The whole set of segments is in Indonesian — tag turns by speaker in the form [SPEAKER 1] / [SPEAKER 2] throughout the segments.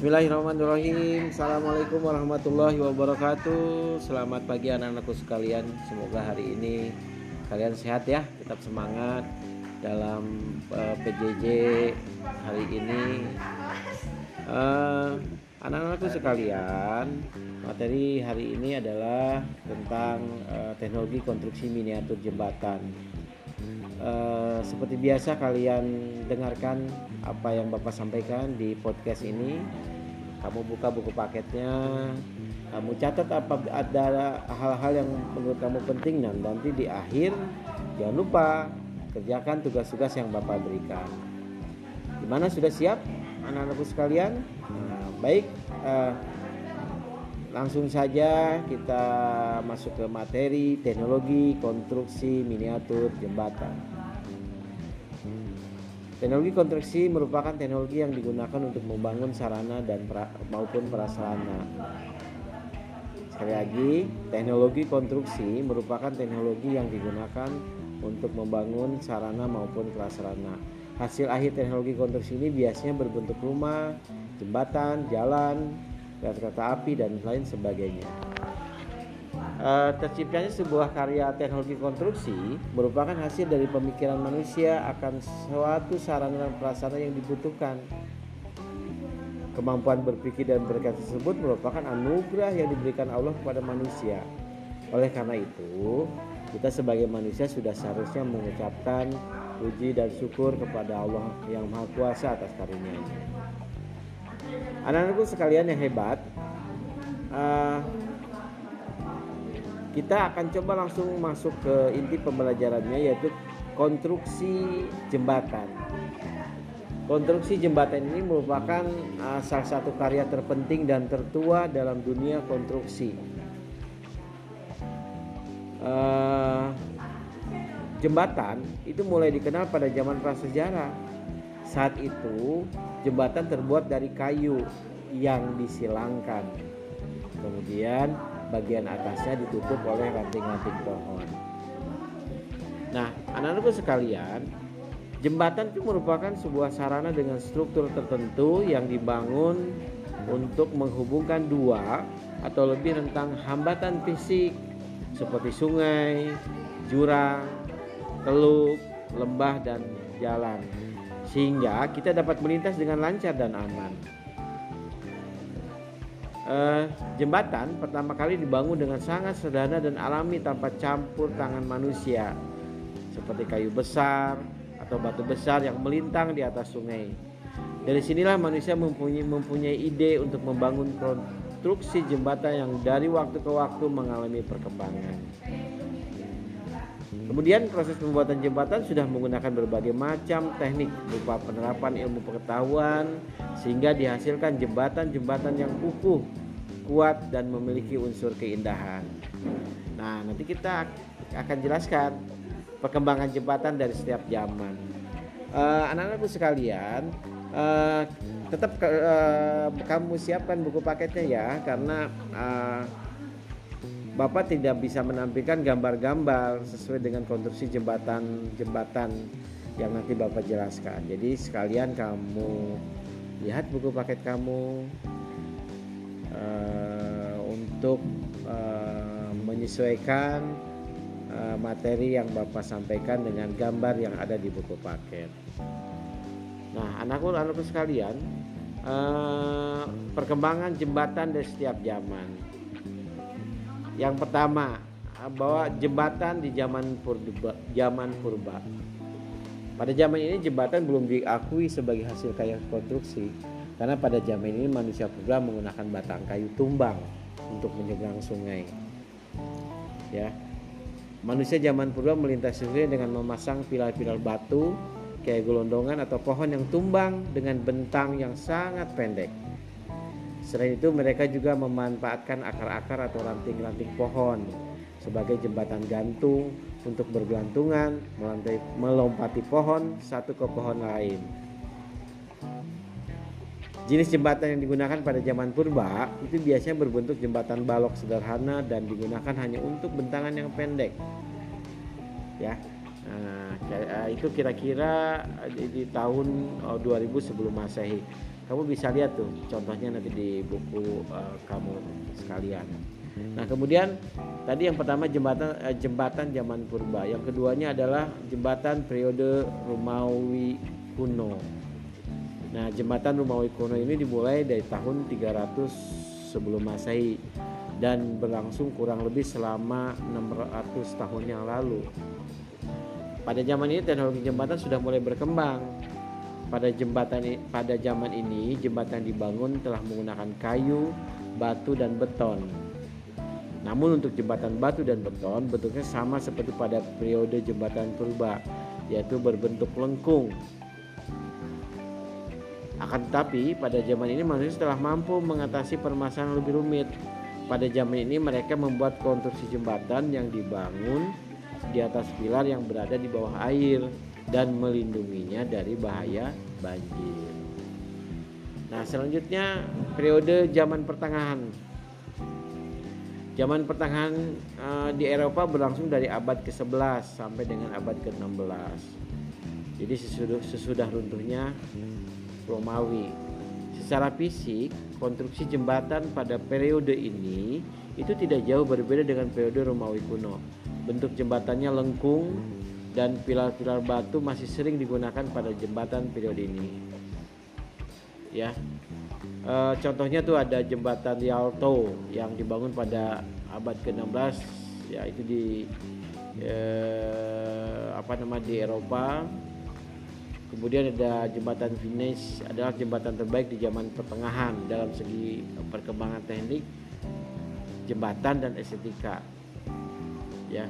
[SPEAKER 1] Bismillahirrahmanirrahim. Assalamualaikum warahmatullahi wabarakatuh. Selamat pagi anak-anakku sekalian. Semoga hari ini kalian sehat ya Tetap semangat. Dalam uh, eh, PJJ hari ini uh, Anak-anakku sekalian Materi hari ini adalah tentang uh, teknologi konstruksi miniatur jembatan. Uh, seperti biasa kalian dengarkan apa yang Bapak sampaikan di podcast ini. Kamu buka buku paketnya, kamu catat apa ada hal-hal yang menurut kamu penting dan nanti di akhir jangan lupa kerjakan tugas-tugas yang Bapak berikan. Gimana sudah siap anak-anakku sekalian? Nah, baik, uh, langsung saja kita masuk ke materi teknologi konstruksi miniatur jembatan. Teknologi konstruksi merupakan teknologi yang digunakan untuk membangun sarana dan pra, maupun prasarana. Sekali lagi, teknologi konstruksi merupakan teknologi yang digunakan untuk membangun sarana maupun prasarana. Hasil akhir teknologi konstruksi ini biasanya berbentuk rumah, jembatan, jalan, kereta api dan lain sebagainya. Uh, terciptanya sebuah karya teknologi konstruksi merupakan hasil dari pemikiran manusia akan suatu sarana dan prasarana yang dibutuhkan. Kemampuan berpikir dan berkata tersebut merupakan anugerah yang diberikan Allah kepada manusia. Oleh karena itu, kita sebagai manusia sudah seharusnya mengucapkan puji dan syukur kepada Allah yang Maha Kuasa atas karunia-Nya. Anak-anakku sekalian yang hebat, uh, kita akan coba langsung masuk ke inti pembelajarannya yaitu konstruksi jembatan. Konstruksi jembatan ini merupakan uh, salah satu karya terpenting dan tertua dalam dunia konstruksi. Uh, jembatan itu mulai dikenal pada zaman prasejarah. Saat itu Jembatan terbuat dari kayu yang disilangkan. Kemudian bagian atasnya ditutup oleh ranting-ranting pohon. Nah, anak-anakku sekalian, jembatan itu merupakan sebuah sarana dengan struktur tertentu yang dibangun untuk menghubungkan dua atau lebih rentang hambatan fisik seperti sungai, jurang, teluk, lembah, dan jalan sehingga kita dapat melintas dengan lancar dan aman. Uh, jembatan pertama kali dibangun dengan sangat sederhana dan alami tanpa campur tangan manusia, seperti kayu besar atau batu besar yang melintang di atas sungai. Dari sinilah manusia mempunyai, mempunyai ide untuk membangun konstruksi jembatan yang dari waktu ke waktu mengalami perkembangan. Kemudian proses pembuatan jembatan sudah menggunakan berbagai macam teknik berupa penerapan ilmu pengetahuan sehingga dihasilkan jembatan-jembatan yang kukuh, kuat dan memiliki unsur keindahan. Nah, nanti kita akan jelaskan perkembangan jembatan dari setiap zaman. Uh, anak-anakku sekalian, uh, tetap uh, kamu siapkan buku paketnya ya karena uh, Bapak tidak bisa menampilkan gambar-gambar sesuai dengan konstruksi jembatan-jembatan yang nanti Bapak jelaskan. Jadi sekalian kamu lihat buku paket kamu uh, untuk uh, menyesuaikan uh, materi yang Bapak sampaikan dengan gambar yang ada di buku paket. Nah, anakku-anakku sekalian, uh, perkembangan jembatan dari setiap zaman yang pertama, bahwa jembatan di zaman purba, zaman purba. Pada zaman ini jembatan belum diakui sebagai hasil karya konstruksi karena pada zaman ini manusia purba menggunakan batang kayu tumbang untuk menyeberang sungai. Ya. Manusia zaman purba melintasi sungai dengan memasang pilar-pilar batu kayak gelondongan atau pohon yang tumbang dengan bentang yang sangat pendek. Selain itu mereka juga memanfaatkan akar-akar atau ranting-ranting pohon sebagai jembatan gantung untuk bergelantungan melompati pohon satu ke pohon lain. Jenis jembatan yang digunakan pada zaman purba itu biasanya berbentuk jembatan balok sederhana dan digunakan hanya untuk bentangan yang pendek. Ya, nah, itu kira-kira di tahun 2000 sebelum masehi. Kamu bisa lihat tuh contohnya nanti di buku uh, kamu sekalian. Nah kemudian tadi yang pertama jembatan uh, jembatan zaman purba. Yang keduanya adalah jembatan periode Romawi kuno. Nah jembatan Romawi kuno ini dimulai dari tahun 300 sebelum masehi dan berlangsung kurang lebih selama 600 tahun yang lalu. Pada zaman ini teknologi jembatan sudah mulai berkembang pada jembatan pada zaman ini jembatan dibangun telah menggunakan kayu, batu dan beton. Namun untuk jembatan batu dan beton bentuknya sama seperti pada periode jembatan purba yaitu berbentuk lengkung. Akan tetapi pada zaman ini manusia telah mampu mengatasi permasalahan lebih rumit. Pada zaman ini mereka membuat konstruksi jembatan yang dibangun di atas pilar yang berada di bawah air dan melindunginya dari bahaya banjir. Nah, selanjutnya periode zaman pertengahan. Zaman pertengahan uh, di Eropa berlangsung dari abad ke-11 sampai dengan abad ke-16. Jadi sesudah, sesudah runtuhnya Romawi. Secara fisik, konstruksi jembatan pada periode ini itu tidak jauh berbeda dengan periode Romawi kuno. Bentuk jembatannya lengkung, dan pilar-pilar batu masih sering digunakan pada jembatan periode ini. Ya, e, contohnya tuh ada jembatan Rialto yang dibangun pada abad ke-16, ya itu di e, apa nama di Eropa. Kemudian ada jembatan Venice adalah jembatan terbaik di zaman pertengahan dalam segi perkembangan teknik, jembatan dan estetika. Ya,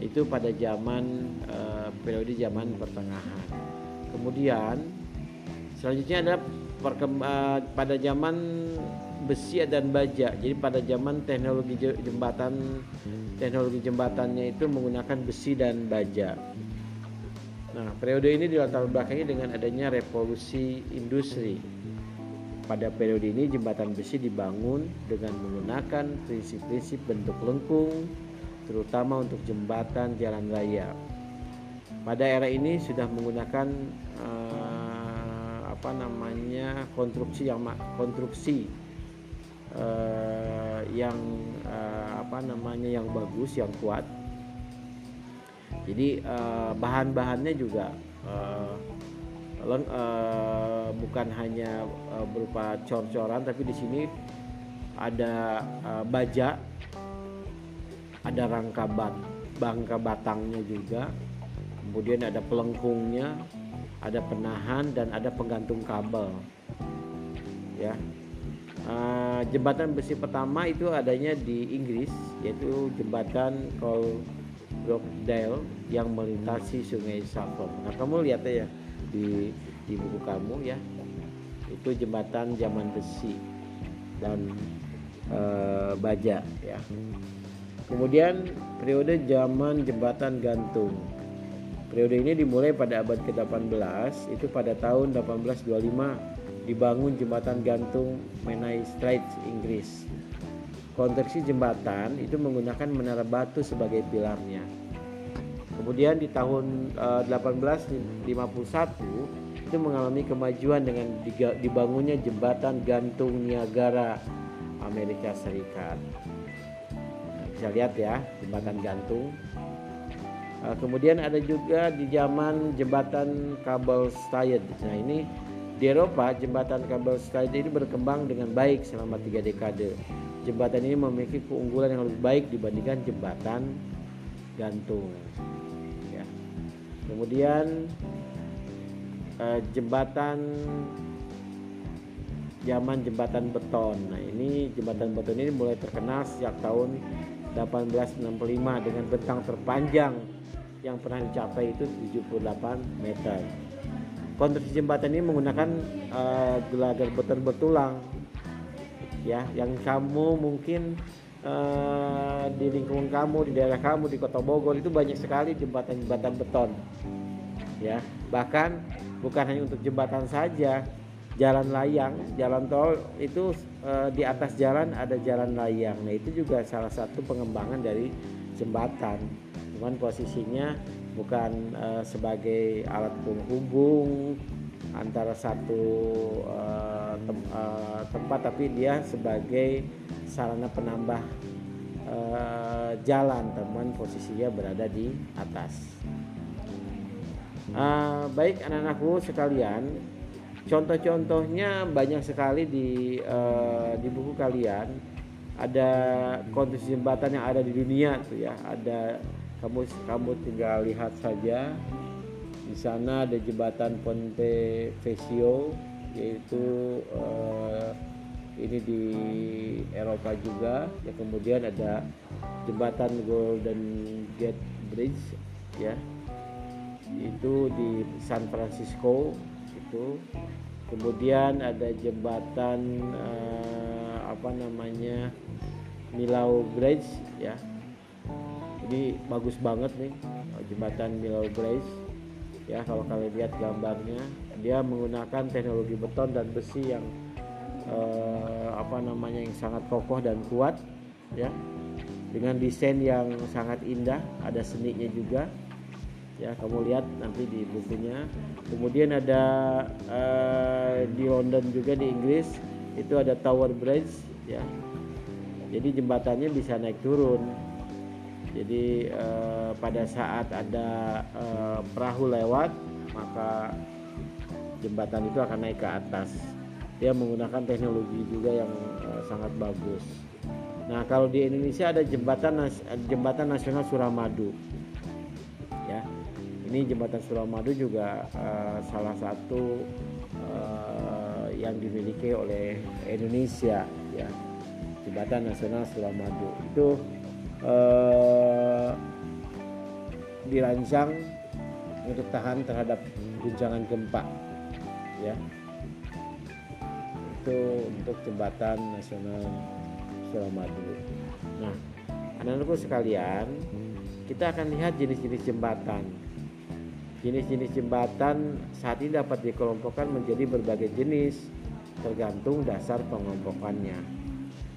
[SPEAKER 1] itu pada zaman uh, periode zaman pertengahan. Kemudian selanjutnya adalah uh, pada zaman besi dan baja. Jadi pada zaman teknologi jembatan teknologi jembatannya itu menggunakan besi dan baja. Nah, periode ini dilatar belakangi dengan adanya revolusi industri. Pada periode ini jembatan besi dibangun dengan menggunakan prinsip-prinsip bentuk lengkung, terutama untuk jembatan jalan raya. Pada era ini sudah menggunakan uh, apa namanya konstruksi yang konstruksi uh, yang uh, apa namanya yang bagus, yang kuat. Jadi uh, bahan-bahannya juga uh, leng, bukan hanya uh, berupa cor-coran, tapi di sini ada uh, baja ada rangka bat bangka batangnya juga. Kemudian ada pelengkungnya ada penahan dan ada penggantung kabel. Ya. Uh, jembatan besi pertama itu adanya di Inggris yaitu jembatan Col Rockdale yang melintasi sungai Suffolk. Nah kamu lihat ya di di buku kamu ya. Itu jembatan zaman besi dan uh, baja ya Kemudian periode zaman jembatan gantung. Periode ini dimulai pada abad ke-18, itu pada tahun 1825 dibangun jembatan gantung Menai Straits Inggris. Konstruksi jembatan itu menggunakan menara batu sebagai pilarnya. Kemudian di tahun uh, eh, 1851 itu mengalami kemajuan dengan dibangunnya jembatan gantung Niagara Amerika Serikat bisa lihat ya jembatan gantung uh, kemudian ada juga di zaman jembatan kabel Stayed nah ini di Eropa jembatan kabel Stayed ini berkembang dengan baik selama tiga dekade jembatan ini memiliki keunggulan yang lebih baik dibandingkan jembatan gantung ya. kemudian uh, jembatan zaman jembatan beton. Nah, ini jembatan beton ini mulai terkenal sejak tahun 1865 dengan bentang terpanjang yang pernah dicapai itu 78 meter. Konstruksi jembatan ini menggunakan uh, gelagar beton bertulang ya yang kamu mungkin uh, di lingkungan kamu di daerah kamu di kota Bogor itu banyak sekali jembatan-jembatan beton ya bahkan bukan hanya untuk jembatan saja jalan layang, jalan tol itu e, di atas jalan ada jalan layang. Nah, itu juga salah satu pengembangan dari jembatan. Cuman posisinya bukan e, sebagai alat penghubung antara satu uh, tem, uh, tempat tapi dia sebagai sarana penambah uh, jalan teman posisinya berada di atas uh, baik anak-anakku sekalian contoh-contohnya banyak sekali di uh, di buku kalian ada konstruksi jembatan yang ada di dunia tuh ya ada kamu kamu tinggal lihat saja di sana ada jembatan Ponte Vecchio yaitu uh, ini di Eropa juga. Ya kemudian ada jembatan Golden Gate Bridge ya. Itu di San Francisco itu. Kemudian ada jembatan uh, apa namanya Milau Bridge ya. Ini bagus banget nih jembatan Milau Bridge ya kalau kalian lihat gambarnya dia menggunakan teknologi beton dan besi yang eh, apa namanya yang sangat kokoh dan kuat ya dengan desain yang sangat indah ada seninya juga ya kamu lihat nanti di bukunya kemudian ada eh, di London juga di Inggris itu ada Tower Bridge ya jadi jembatannya bisa naik turun jadi eh, pada saat ada eh, perahu lewat, maka jembatan itu akan naik ke atas. Dia menggunakan teknologi juga yang eh, sangat bagus. Nah, kalau di Indonesia ada jembatan jembatan nasional Suramadu. Ini jembatan Suramadu juga eh, salah satu eh, yang dimiliki oleh Indonesia ya. Jembatan nasional Suramadu. Itu eh, dirancang untuk tahan terhadap guncangan gempa ya itu untuk jembatan nasional Suramadu nah anak-anakku sekalian kita akan lihat jenis-jenis jembatan jenis-jenis jembatan saat ini dapat dikelompokkan menjadi berbagai jenis tergantung dasar pengompokannya.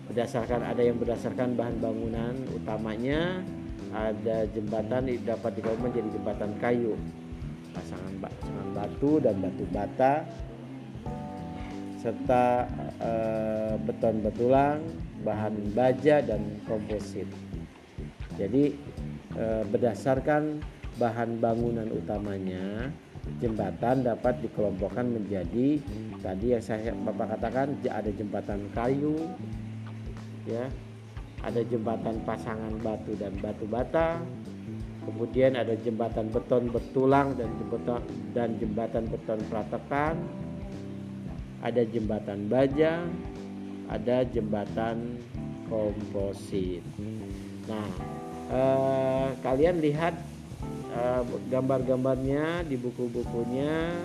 [SPEAKER 1] Berdasarkan ada yang berdasarkan bahan bangunan utamanya ada jembatan dapat dikelompokkan menjadi jembatan kayu. Pasangan pasangan batu dan batu bata serta e, beton betulang bahan baja dan komposit. Jadi e, berdasarkan bahan bangunan utamanya jembatan dapat dikelompokkan menjadi tadi yang saya Bapak katakan ada jembatan kayu ya. Ada jembatan pasangan batu dan batu bata. Kemudian ada jembatan beton bertulang dan jembatan dan jembatan beton pratekan ada jembatan baja ada jembatan komposit. Nah eh, kalian lihat eh, gambar-gambarnya di buku-bukunya.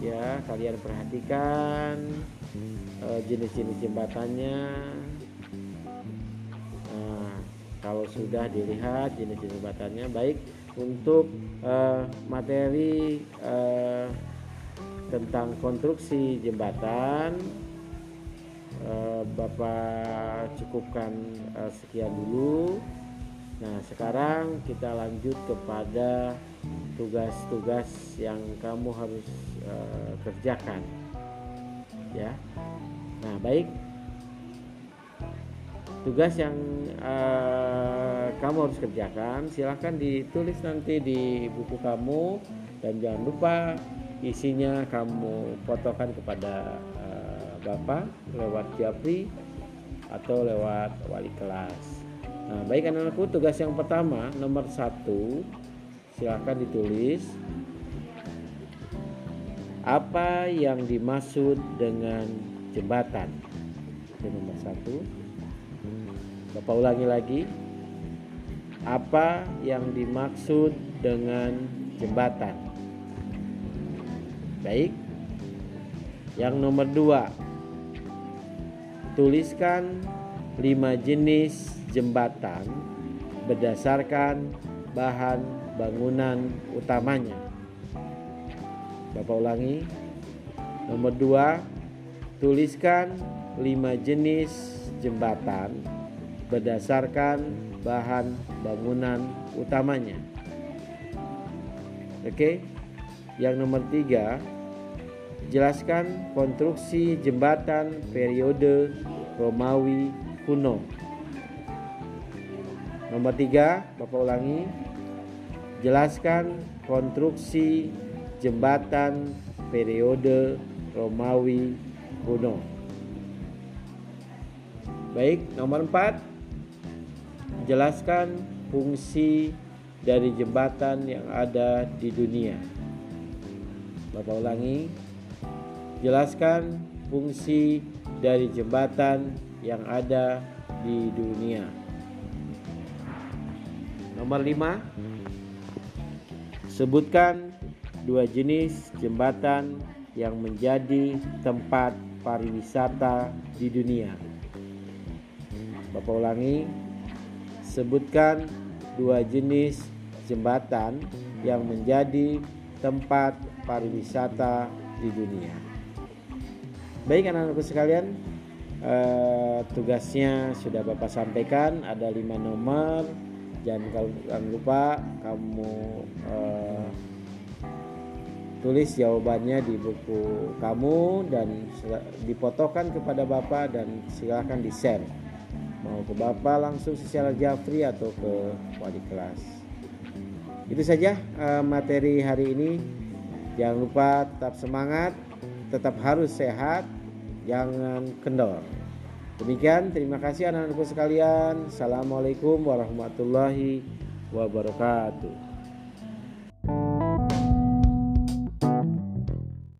[SPEAKER 1] Ya kalian perhatikan eh, jenis-jenis jembatannya. Kalau sudah dilihat jenis-jenis jembatannya baik untuk uh, materi uh, tentang konstruksi jembatan. Uh, Bapak cukupkan uh, sekian dulu Nah sekarang kita lanjut kepada tugas-tugas yang kamu harus uh, kerjakan. Ya. Nah baik. Tugas yang uh, kamu harus kerjakan silahkan ditulis nanti di buku kamu. Dan jangan lupa isinya kamu fotokan kepada uh, bapak lewat japri atau lewat wali kelas nah baik anak-anakku tugas yang pertama nomor satu silahkan ditulis apa yang dimaksud dengan jembatan itu nomor satu Bapak ulangi lagi. Apa yang dimaksud dengan jembatan? Baik. Yang nomor dua, tuliskan lima jenis jembatan berdasarkan bahan bangunan utamanya. Bapak ulangi. Nomor dua, tuliskan lima jenis jembatan berdasarkan bahan bangunan utamanya. Oke, yang nomor tiga, jelaskan konstruksi jembatan periode Romawi kuno. Nomor tiga, Bapak ulangi. Jelaskan konstruksi jembatan periode Romawi kuno. Baik, nomor empat. Jelaskan fungsi dari jembatan yang ada di dunia. Bapak ulangi. Jelaskan fungsi dari jembatan yang ada di dunia. Nomor 5 Sebutkan dua jenis jembatan yang menjadi tempat pariwisata di dunia. Bapak ulangi, sebutkan dua jenis jembatan yang menjadi tempat pariwisata di dunia. Baik anak-anakku sekalian, eh, tugasnya sudah Bapak sampaikan ada lima nomor jangan jangan lupa kamu uh, tulis jawabannya di buku kamu dan dipotokan kepada Bapak dan silahkan di share mau ke Bapak langsung secara Jafri atau ke wali kelas. Itu saja uh, materi hari ini. Jangan lupa tetap semangat tetap harus sehat jangan kendor Demikian, terima kasih anak-anakku sekalian. Assalamualaikum warahmatullahi wabarakatuh.